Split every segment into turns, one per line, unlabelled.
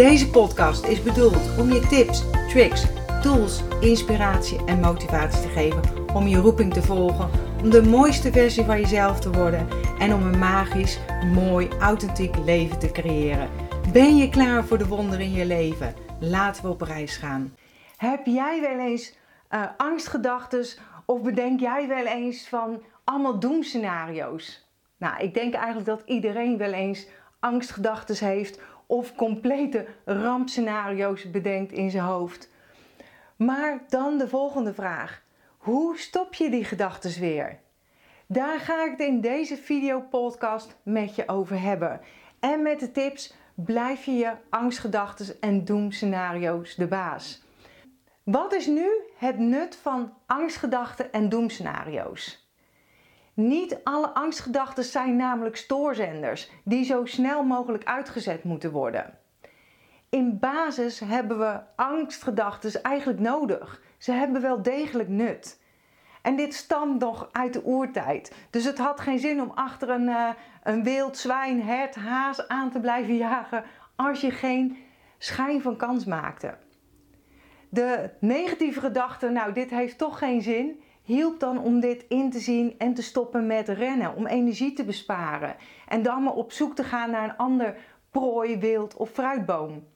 Deze podcast is bedoeld om je tips, tricks, tools, inspiratie en motivatie te geven om je roeping te volgen, om de mooiste versie van jezelf te worden en om een magisch, mooi, authentiek leven te creëren. Ben je klaar voor de wonderen in je leven? Laten we op reis gaan. Heb jij wel eens uh, angstgedachten of bedenk jij wel eens van allemaal doemscenario's? Nou, ik denk eigenlijk dat iedereen wel eens angstgedachten heeft of complete rampscenario's bedenkt in zijn hoofd. Maar dan de volgende vraag. Hoe stop je die gedachten weer? Daar ga ik het in deze videopodcast met je over hebben. En met de tips blijf je je angstgedachten en doemscenario's de baas. Wat is nu het nut van angstgedachten en doemscenario's? Niet alle angstgedachten zijn namelijk stoorzenders die zo snel mogelijk uitgezet moeten worden. In basis hebben we angstgedachten eigenlijk nodig. Ze hebben wel degelijk nut. En dit stamt nog uit de oertijd. Dus het had geen zin om achter een, uh, een wild zwijn, hert, haas aan te blijven jagen als je geen schijn van kans maakte. De negatieve gedachte, nou dit heeft toch geen zin, hielp dan om dit in te zien en te stoppen met rennen, om energie te besparen en dan maar op zoek te gaan naar een ander prooi, wild of fruitboom.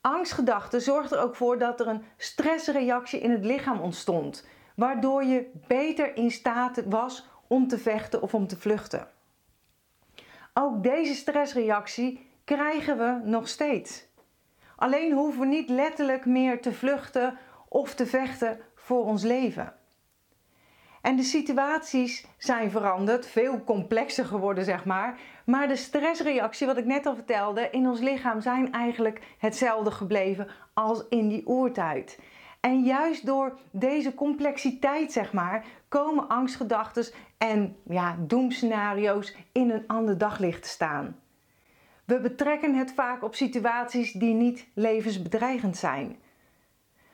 Angstgedachten zorgt er ook voor dat er een stressreactie in het lichaam ontstond, waardoor je beter in staat was om te vechten of om te vluchten. Ook deze stressreactie krijgen we nog steeds. Alleen hoeven we niet letterlijk meer te vluchten of te vechten voor ons leven. En de situaties zijn veranderd, veel complexer geworden, zeg maar. Maar de stressreactie, wat ik net al vertelde, in ons lichaam zijn eigenlijk hetzelfde gebleven als in die oertijd. En juist door deze complexiteit, zeg maar, komen angstgedachten en ja, doemscenario's in een ander daglicht te staan. We betrekken het vaak op situaties die niet levensbedreigend zijn.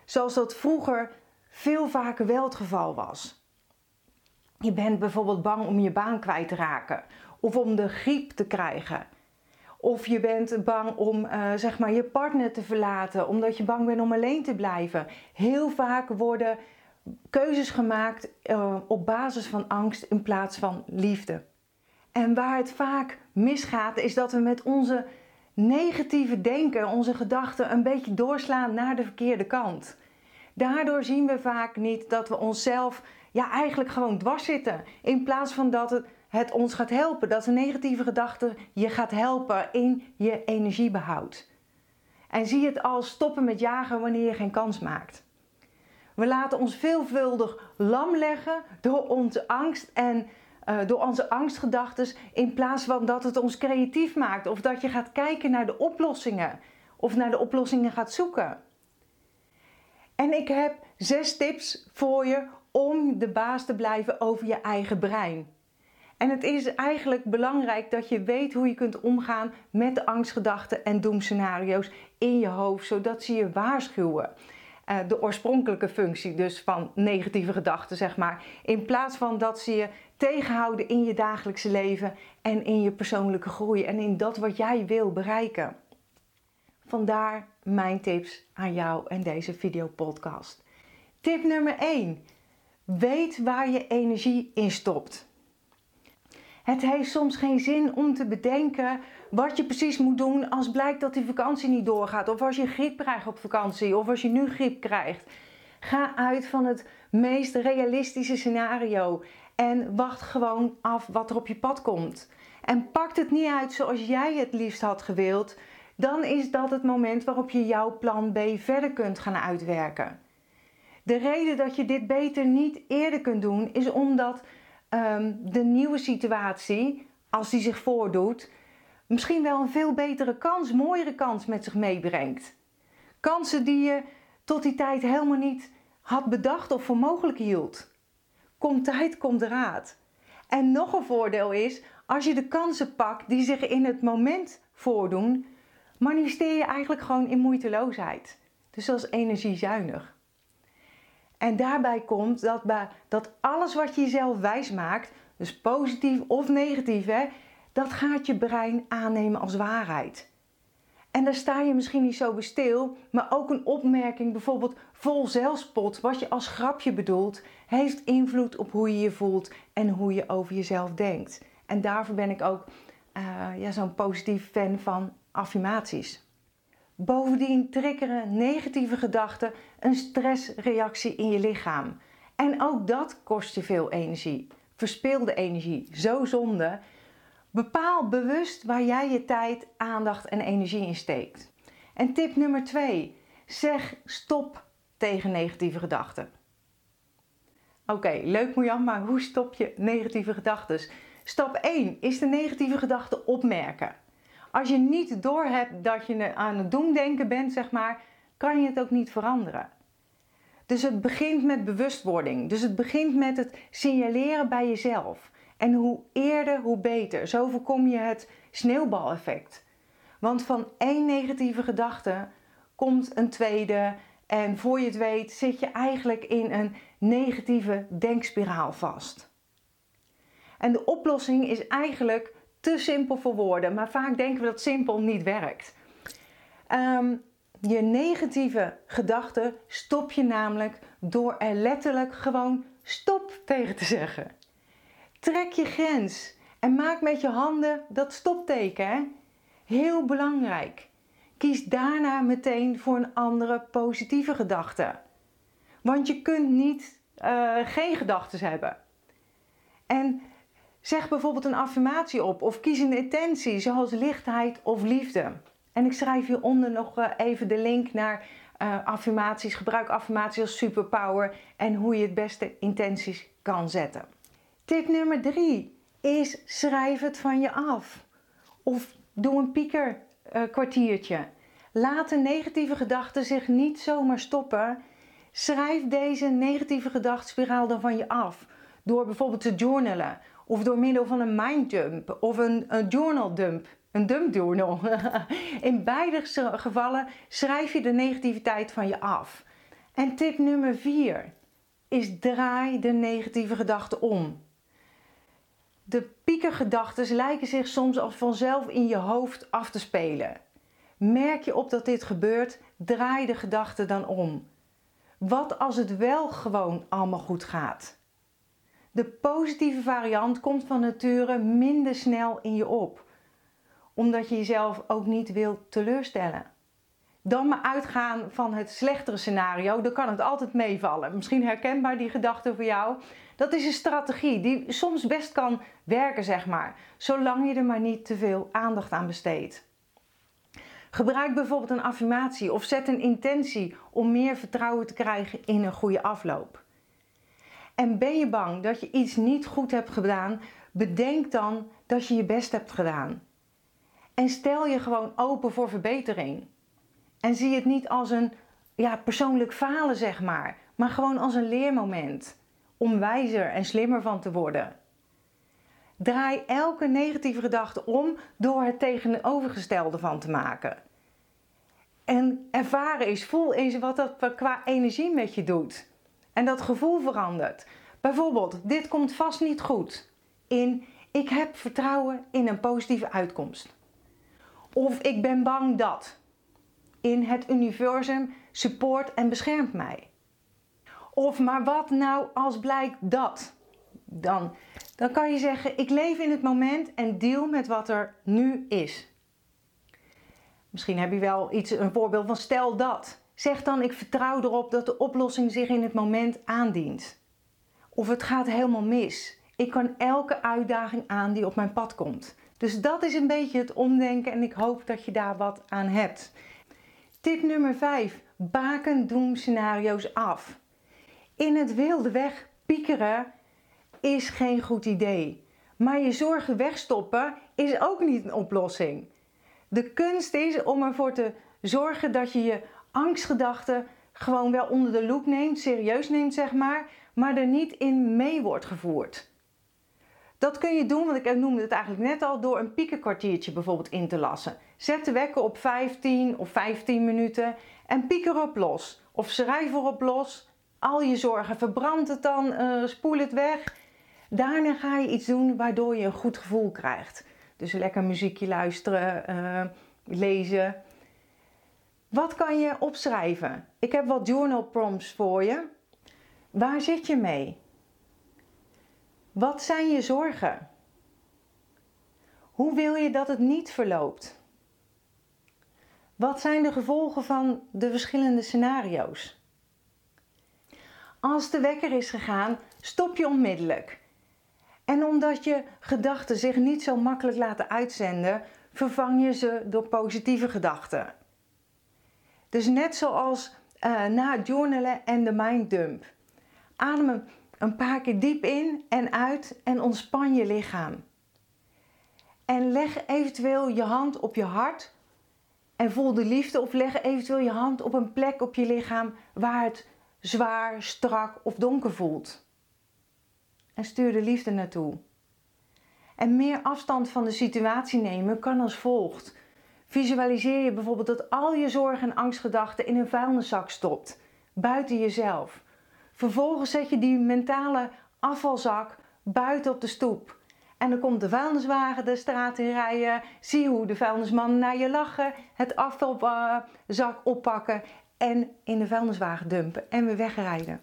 Zoals dat vroeger veel vaker wel het geval was. Je bent bijvoorbeeld bang om je baan kwijt te raken of om de griep te krijgen. Of je bent bang om uh, zeg maar je partner te verlaten omdat je bang bent om alleen te blijven. Heel vaak worden keuzes gemaakt uh, op basis van angst in plaats van liefde. En waar het vaak misgaat is dat we met onze negatieve denken, onze gedachten een beetje doorslaan naar de verkeerde kant. Daardoor zien we vaak niet dat we onszelf ja, eigenlijk gewoon dwars zitten. In plaats van dat het, ons gaat helpen. Dat een negatieve gedachte je gaat helpen in je energiebehoud. En zie het als stoppen met jagen wanneer je geen kans maakt. We laten ons veelvuldig lam leggen door onze angst en uh, door onze angstgedachten in plaats van dat het ons creatief maakt of dat je gaat kijken naar de oplossingen of naar de oplossingen gaat zoeken. En ik heb zes tips voor je om de baas te blijven over je eigen brein. En het is eigenlijk belangrijk dat je weet hoe je kunt omgaan met angstgedachten en doemscenario's in je hoofd, zodat ze je waarschuwen. Uh, de oorspronkelijke functie dus van negatieve gedachten, zeg maar. In plaats van dat ze je tegenhouden in je dagelijkse leven en in je persoonlijke groei en in dat wat jij wil bereiken. Vandaar mijn tips aan jou en deze videopodcast. Tip nummer 1. Weet waar je energie in stopt. Het heeft soms geen zin om te bedenken wat je precies moet doen als blijkt dat die vakantie niet doorgaat. Of als je griep krijgt op vakantie. Of als je nu griep krijgt. Ga uit van het meest realistische scenario. En wacht gewoon af wat er op je pad komt. En pakt het niet uit zoals jij het liefst had gewild. Dan is dat het moment waarop je jouw plan B verder kunt gaan uitwerken. De reden dat je dit beter niet eerder kunt doen, is omdat um, de nieuwe situatie, als die zich voordoet, misschien wel een veel betere kans, mooiere kans met zich meebrengt. Kansen die je tot die tijd helemaal niet had bedacht of voor mogelijk hield. Komt tijd, komt raad. En nog een voordeel is, als je de kansen pakt die zich in het moment voordoen, manifesteer je eigenlijk gewoon in moeiteloosheid. Dus dat is energiezuinig. En daarbij komt dat, dat alles wat je jezelf wijs maakt, dus positief of negatief, hè, dat gaat je brein aannemen als waarheid. En daar sta je misschien niet zo bij stil, maar ook een opmerking, bijvoorbeeld vol zelfspot, wat je als grapje bedoelt, heeft invloed op hoe je je voelt en hoe je over jezelf denkt. En daarvoor ben ik ook uh, ja, zo'n positief fan van affirmaties. Bovendien triggeren negatieve gedachten een stressreactie in je lichaam. En ook dat kost je veel energie. Verspilde energie, zo zonde. Bepaal bewust waar jij je tijd, aandacht en energie in steekt. En tip nummer 2. Zeg stop tegen negatieve gedachten. Oké, leuk Marjan, maar hoe stop je negatieve gedachten? Stap 1 is de negatieve gedachten opmerken. Als je niet doorhebt dat je aan het doemdenken bent, zeg maar, kan je het ook niet veranderen. Dus het begint met bewustwording. Dus het begint met het signaleren bij jezelf. En hoe eerder, hoe beter. Zo voorkom je het sneeuwbaleffect. Want van één negatieve gedachte komt een tweede. En voor je het weet zit je eigenlijk in een negatieve denkspiraal vast. En de oplossing is eigenlijk te simpel voor woorden, maar vaak denken we dat simpel niet werkt. Ehm, je negatieve gedachten stop je namelijk door er letterlijk gewoon stop tegen te zeggen. Trek je grens en maak met je handen dat stopteken. Heel belangrijk. Kies daarna meteen voor een andere positieve gedachte. Want je kunt niet uh, geen gedachten hebben. En Zeg bijvoorbeeld een affirmatie op of kies een intentie zoals lichtheid of liefde. En ik schrijf hieronder nog eh, even de link naar uh, affirmaties. Gebruik affirmaties als superpower en hoe je het beste intenties kan zetten. Tip nummer 3 is schrijf het van je af. Of doe een pieker uh, kwartiertje. Laat de negatieve gedachten zich niet zomaar stoppen. Schrijf deze negatieve gedachtenspiraal dan van je af. Door bijvoorbeeld te journalen of door middel van een minddump of een, een journal dump. Een dump journal. In beide gevallen schrijf je de negativiteit van je af. En tip nummer 4 is draai de negatieve gedachten om. De piekergedachten lijken zich soms als vanzelf in je hoofd af te spelen. Merk je op dat dit gebeurt, draai de gedachten dan om. Wat als het wel gewoon allemaal goed gaat? De positieve variant komt van nature minder snel in je op, omdat je jezelf ook niet wilt teleurstellen. Dan maar uitgaan van het slechtere scenario, dan kan het altijd meevallen. Misschien herkenbaar die gedachte voor jou. Dat is een strategie die soms best kan werken, zeg maar, zolang je er maar niet te veel aandacht aan besteedt. Gebruik bijvoorbeeld een affirmatie of zet een intentie om meer vertrouwen te krijgen in een goede afloop. En ben je bang dat je iets niet goed hebt gedaan, bedenk dan dat je je best hebt gedaan. En stel je gewoon open voor verbetering. En zie het niet als een ja, persoonlijk falen, zeg maar, maar gewoon als een leermoment om wijzer en slimmer van te worden. Draai elke negatieve gedachte om door het tegenovergestelde van te maken. En ervaren eens, voel eens wat dat qua energie met je doet. En dat gevoel verandert. Bijvoorbeeld, dit komt vast niet goed. In ik heb vertrouwen in een positieve uitkomst. Of ik ben bang dat. In het universum support en beschermt mij. Of maar wat nou als blijkt dat? Dan, dan kan je zeggen: ik leef in het moment en deal met wat er nu is. Misschien heb je wel iets, een voorbeeld van stel dat. Zeg dan: Ik vertrouw erop dat de oplossing zich in het moment aandient. Of het gaat helemaal mis. Ik kan elke uitdaging aan die op mijn pad komt. Dus dat is een beetje het omdenken en ik hoop dat je daar wat aan hebt. Tip nummer 5. Baken doemscenario's af. In het wilde weg piekeren is geen goed idee. Maar je zorgen wegstoppen is ook niet een oplossing. De kunst is om ervoor te zorgen dat je je angstgedachten gewoon wel onder de loep neemt, serieus neemt zeg maar, maar er niet in mee wordt gevoerd. Dat kun je doen, want ik noemde het eigenlijk net al, door een piekenkwartiertje bijvoorbeeld in te lassen. Zet de wekker op 15 of 15 minuten en piek erop los. Of schrijf erop los. Al je zorgen, verbrand het dan, uh, spoel het weg. Daarna ga je iets doen waardoor je een goed gevoel krijgt. Dus lekker muziekje luisteren, uh, lezen. Wat kan je opschrijven? Ik heb wat journal prompts voor je. Waar zit je mee? Wat zijn je zorgen? Hoe wil je dat het niet verloopt? Wat zijn de gevolgen van de verschillende scenario's? Als de wekker is gegaan, stop je onmiddellijk. En omdat je gedachten zich niet zo makkelijk laten uitzenden, vervang je ze door positieve gedachten. Dus net zoals uh, na het journalen en de minddump. Adem een paar keer diep in en uit en ontspan je lichaam. En leg eventueel je hand op je hart en voel de liefde of leg eventueel je hand op een plek op je lichaam waar het zwaar, strak of donker voelt. En stuur de liefde naartoe. En meer afstand van de situatie nemen kan als volgt. Visualiseer je bijvoorbeeld dat al je zorgen en angstgedachten in een vuilniszak stopt, buiten jezelf. Vervolgens zet je die mentale afvalzak buiten op de stoep. En dan komt de vuilniswagen de straat in rijden. Zie hoe de vuilnismannen naar je lachen. Het afvalzak oppakken en in de vuilniswagen dumpen en weer wegrijden.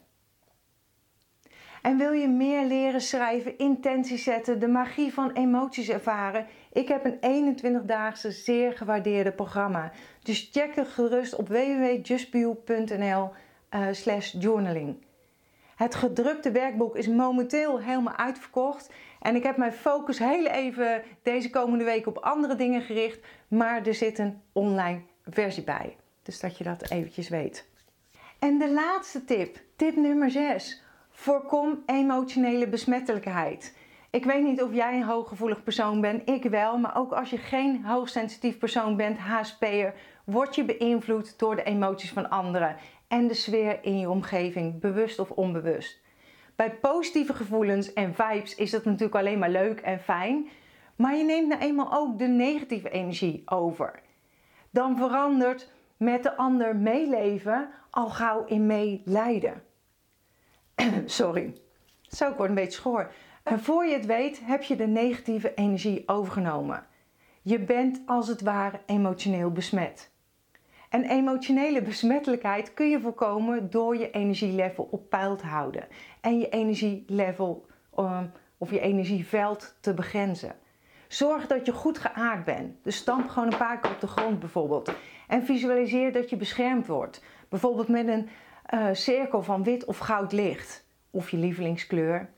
En wil je meer leren schrijven, intenties zetten, de magie van emoties ervaren? Ik heb een 21-daagse zeer gewaardeerde programma. Dus check het gerust op www.justbio.nl uh, slash journaling. Het gedrukte werkboek is momenteel helemaal uitverkocht. En ik heb mijn focus heel even deze komende week op andere dingen gericht. Maar er zit een online versie bij. Dus dat je dat eventjes weet. En de laatste tip, tip nummer 6. Voorkom emotionele besmettelijkheid. Ik weet niet of jij een hooggevoelig persoon bent, ik wel, maar ook als je geen hoogsensitief persoon bent, HSP'er, word je beïnvloed door de emoties van anderen en de sfeer in je omgeving, bewust of onbewust. Bij positieve gevoelens en vibes is dat natuurlijk alleen maar leuk en fijn, maar je neemt nou eenmaal ook de negatieve energie over. Dan verandert met de ander meeleven al gauw in meelijden. Sorry, zo ik word een beetje schoor. En voor je het weet heb je de negatieve energie overgenomen. Je bent als het ware emotioneel besmet. En emotionele besmettelijkheid kun je voorkomen door je energielevel op peil te houden en je energielevel um, of je energieveld te begrenzen. Zorg dat je goed geaard bent. Dus stamp gewoon een paar keer op de grond bijvoorbeeld. En visualiseer dat je beschermd wordt. Bijvoorbeeld met een uh, cirkel van wit of goud licht. Of je lievelingskleur.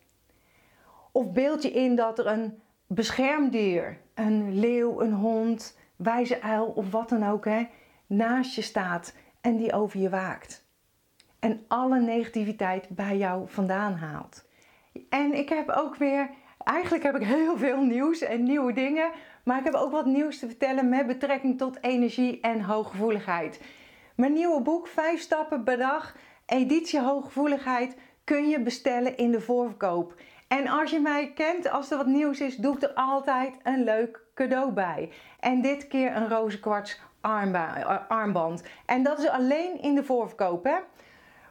Of beeld je in dat er een beschermdier, een leeuw, een hond, wijze uil of wat dan ook, hè, naast je staat en die over je waakt. En alle negativiteit bij jou vandaan haalt. En ik heb ook weer, eigenlijk heb ik heel veel nieuws en nieuwe dingen, maar ik heb ook wat nieuws te vertellen met betrekking tot energie en hooggevoeligheid. Mijn nieuwe boek 5 stappen per dag, editie hooggevoeligheid, kun je bestellen in de voorverkoop. En als je mij kent, als er wat nieuws is, doe ik er altijd een leuk cadeau bij. En dit keer een rozenkwarts armband. En dat is alleen in de voorverkoop, hè.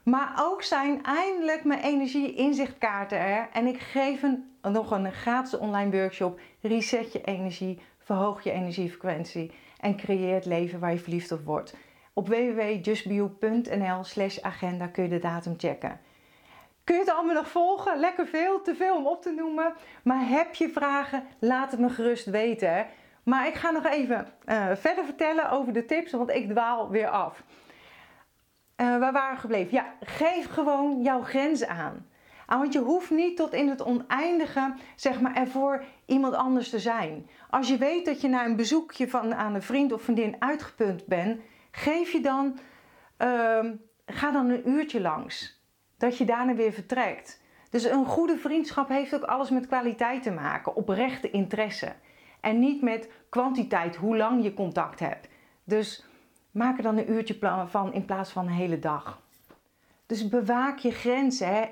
Maar ook zijn eindelijk mijn energie-inzichtkaarten er. En ik geef een, nog een gratis online workshop. Reset je energie, verhoog je energiefrequentie en creëer het leven waar je verliefd op wordt. Op www.justbio.nl slash agenda kun je de datum checken. Kun je het allemaal nog volgen? Lekker veel, te veel om op te noemen. Maar heb je vragen? Laat het me gerust weten. Maar ik ga nog even uh, verder vertellen over de tips, want ik dwaal weer af. Uh, waar waren we gebleven? Ja, geef gewoon jouw grenzen aan. Ah, want je hoeft niet tot in het oneindige, zeg maar, ervoor iemand anders te zijn. Als je weet dat je na een bezoekje van, aan een vriend of vriendin uitgeput bent, geef je dan, uh, ga dan een uurtje langs. Dat je daarna weer vertrekt. Dus een goede vriendschap heeft ook alles met kwaliteit te maken, oprechte interesse. En niet met kwantiteit, hoe lang je contact hebt. Dus maak er dan een uurtje van in plaats van een hele dag. Dus bewaak je grenzen. Hè?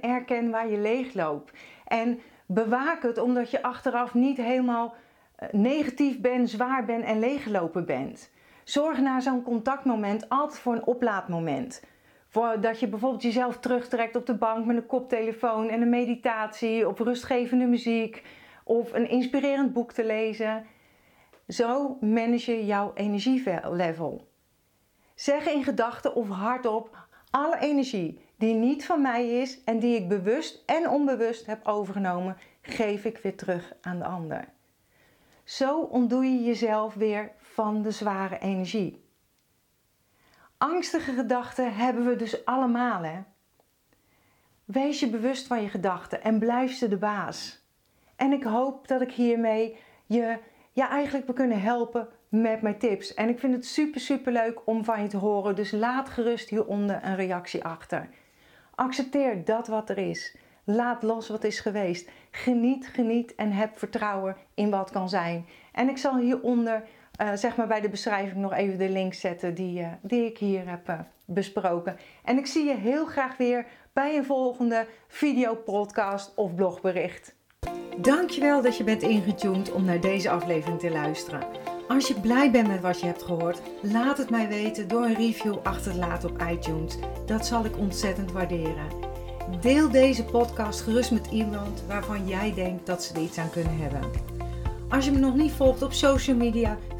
Herken, waar je leeg loopt. En bewaak het omdat je achteraf niet helemaal eh, negatief bent, zwaar bent en leeggelopen bent. Zorg na zo'n contactmoment altijd voor een oplaadmoment. Voor dat je bijvoorbeeld jezelf terugtrekt op de bank met een koptelefoon en een meditatie of rustgevende muziek of een inspirerend boek te lezen. Zo manage je jouw energielevel. Zeg in gedachten of hardop alle energie die niet van mij is en die ik bewust en onbewust heb overgenomen, geef ik weer terug aan de ander. Zo ontdoe je jezelf weer van de zware energie. Angstige gedachten hebben we dus allemaal. Hè? Wees je bewust van je gedachten en blijf ze de baas. En ik hoop dat ik hiermee je ja, eigenlijk we kunnen helpen met mijn tips. En ik vind het super, super leuk om van je te horen. Dus laat gerust hieronder een reactie achter. Accepteer dat wat er is. Laat los wat is geweest. Geniet, geniet en heb vertrouwen in wat kan zijn. En ik zal hieronder, uh, zeg maar bij de beschrijving, nog even de link zetten die, uh, die ik hier heb uh, besproken. En ik zie je heel graag weer bij een volgende video, podcast of blogbericht. Dankjewel dat je bent ingetuned om naar deze aflevering te luisteren. Als je blij bent met wat je hebt gehoord, laat het mij weten door een review achter te laten op iTunes. Dat zal ik ontzettend waarderen. Deel deze podcast gerust met iemand waarvan jij denkt dat ze er iets aan kunnen hebben. Als je me nog niet volgt op social media,